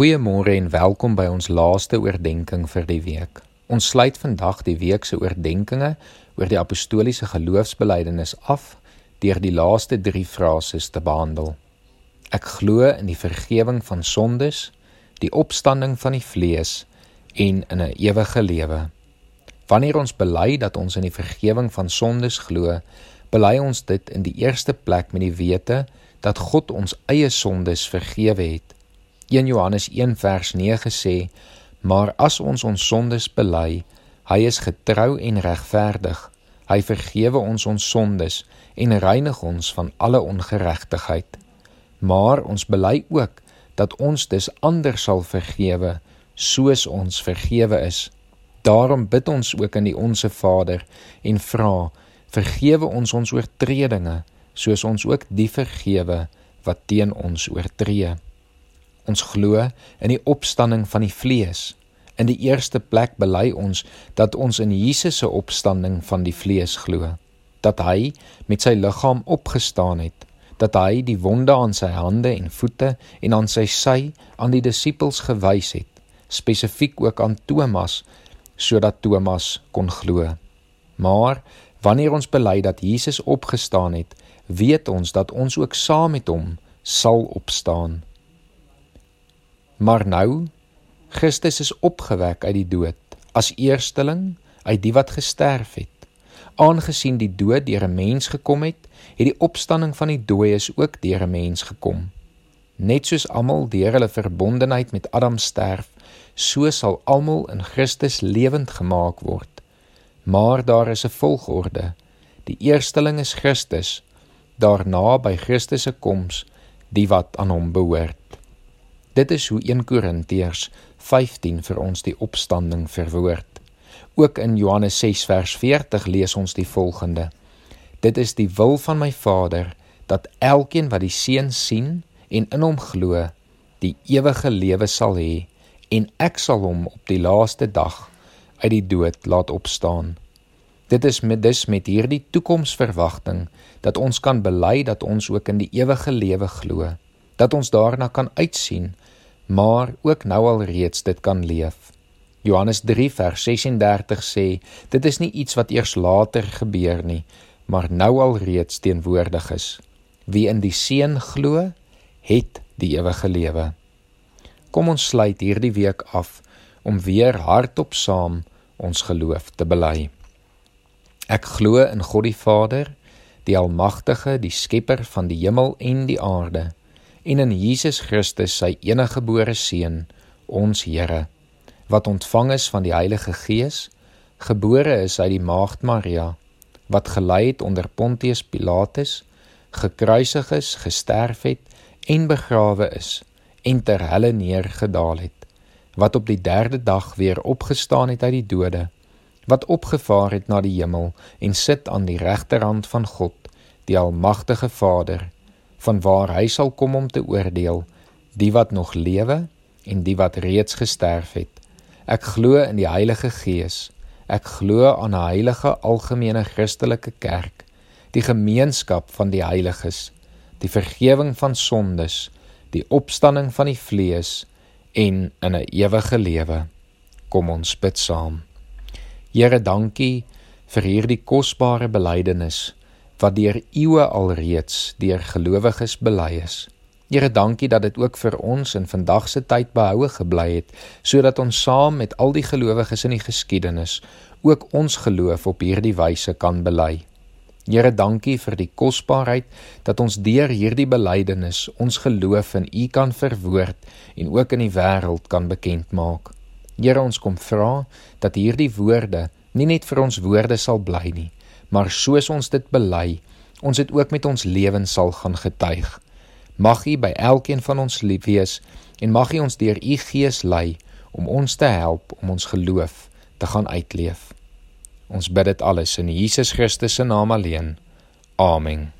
Goeiemôre en welkom by ons laaste oordeenking vir die week. Ons sluit vandag die week se oordeenkings oor die apostoliese geloofsbelijdenis af deur die laaste 3 frases te behandel. Ek glo in die vergifnis van sondes, die opstanding van die vlees en in 'n ewige lewe. Wanneer ons bely dat ons in die vergifnis van sondes glo, bely ons dit in die eerste plek met die wete dat God ons eie sondes vergewe het 1 Johannes 1 vers 9 sê: "Maar as ons ons sondes bely, hy is getrou en regverdig. Hy vergewe ons ons sondes en reinig ons van alle ongeregtigheid." Maar ons bely ook dat ons dus ander sal vergewe soos ons vergewe is. Daarom bid ons ook in die Onse Vader en vra: "Vergewe ons ons oortredinge, soos ons ook die vergewe wat teen ons oortree." Ons glo in die opstanding van die vlees. In die eerste plek bely ons dat ons in Jesus se opstanding van die vlees glo, dat hy met sy liggaam opgestaan het, dat hy die wonde aan sy hande en voete en aan sy sy aan die disippels gewys het, spesifiek ook aan Thomas sodat Thomas kon glo. Maar wanneer ons bely dat Jesus opgestaan het, weet ons dat ons ook saam met hom sal opstaan. Maar nou Christus is opgewek uit die dood as eersteling uit die wat gesterf het. Aangesien die dood deur 'n mens gekom het, het die opstanding van die dooies ook deur 'n mens gekom. Net soos almal deur hulle verbondenheid met Adam sterf, so sal almal in Christus lewend gemaak word. Maar daar is 'n volgorde. Die eersteling is Christus, daarna by Christus se koms die wat aan hom behoort. Dit is hoe 1 Korintiërs 15 vir ons die opstanding verwoord. Ook in Johannes 6 vers 40 lees ons die volgende: Dit is die wil van my Vader dat elkeen wat die Seun sien en in hom glo, die ewige lewe sal hê en ek sal hom op die laaste dag uit die dood laat opstaan. Dit is met dus met hierdie toekomsverwagting dat ons kan bely dat ons ook in die ewige lewe glo, dat ons daarna kan uitsien maar ook nou al reeds dit kan leef. Johannes 3 vers 36 sê dit is nie iets wat eers later gebeur nie, maar nou al reeds teenwoordig is. Wie in die Seun glo, het die ewige lewe. Kom ons sluit hierdie week af om weer hardop saam ons geloof te bely. Ek glo in God die Vader, die almagtige, die skepper van die hemel en die aarde en in Jesus Christus sy eniggebore seun ons Here wat ontvang is van die Heilige Gees gebore is uit die maagd Maria wat gelei het onder Pontius Pilatus gekruisig is gesterf het en begrawe is en ter helle neergedaal het wat op die derde dag weer opgestaan het uit die dode wat opgevaar het na die hemel en sit aan die regterhand van God die almagtige Vader van waar hy sal kom om te oordeel die wat nog lewe en die wat reeds gesterf het. Ek glo in die Heilige Gees. Ek glo aan 'n heilige algemene Christelike kerk, die gemeenskap van die heiliges, die vergifnis van sondes, die opstanding van die vlees en in 'n ewige lewe. Kom ons bid saam. Here, dankie vir hierdie kosbare belydenis wat deur eeue alreeds deur gelowiges bely is. Here, dankie dat dit ook vir ons in vandag se tyd behoue gebly het, sodat ons saam met al die gelowiges in die geskiedenis ook ons geloof op hierdie wyse kan bely. Here, dankie vir die kosbaarheid dat ons deur hierdie belydenis ons geloof in U kan verwoord en ook in die wêreld kan bekend maak. Here, ons kom vra dat hierdie woorde nie net vir ons woorde sal bly nie, maar soos ons dit bely, ons dit ook met ons lewens sal gaan getuig. Mag U by elkeen van ons lief wees en mag U ons deur U Gees lei om ons te help om ons geloof te gaan uitleef. Ons bid dit alles in Jesus Christus se naam alleen. Amen.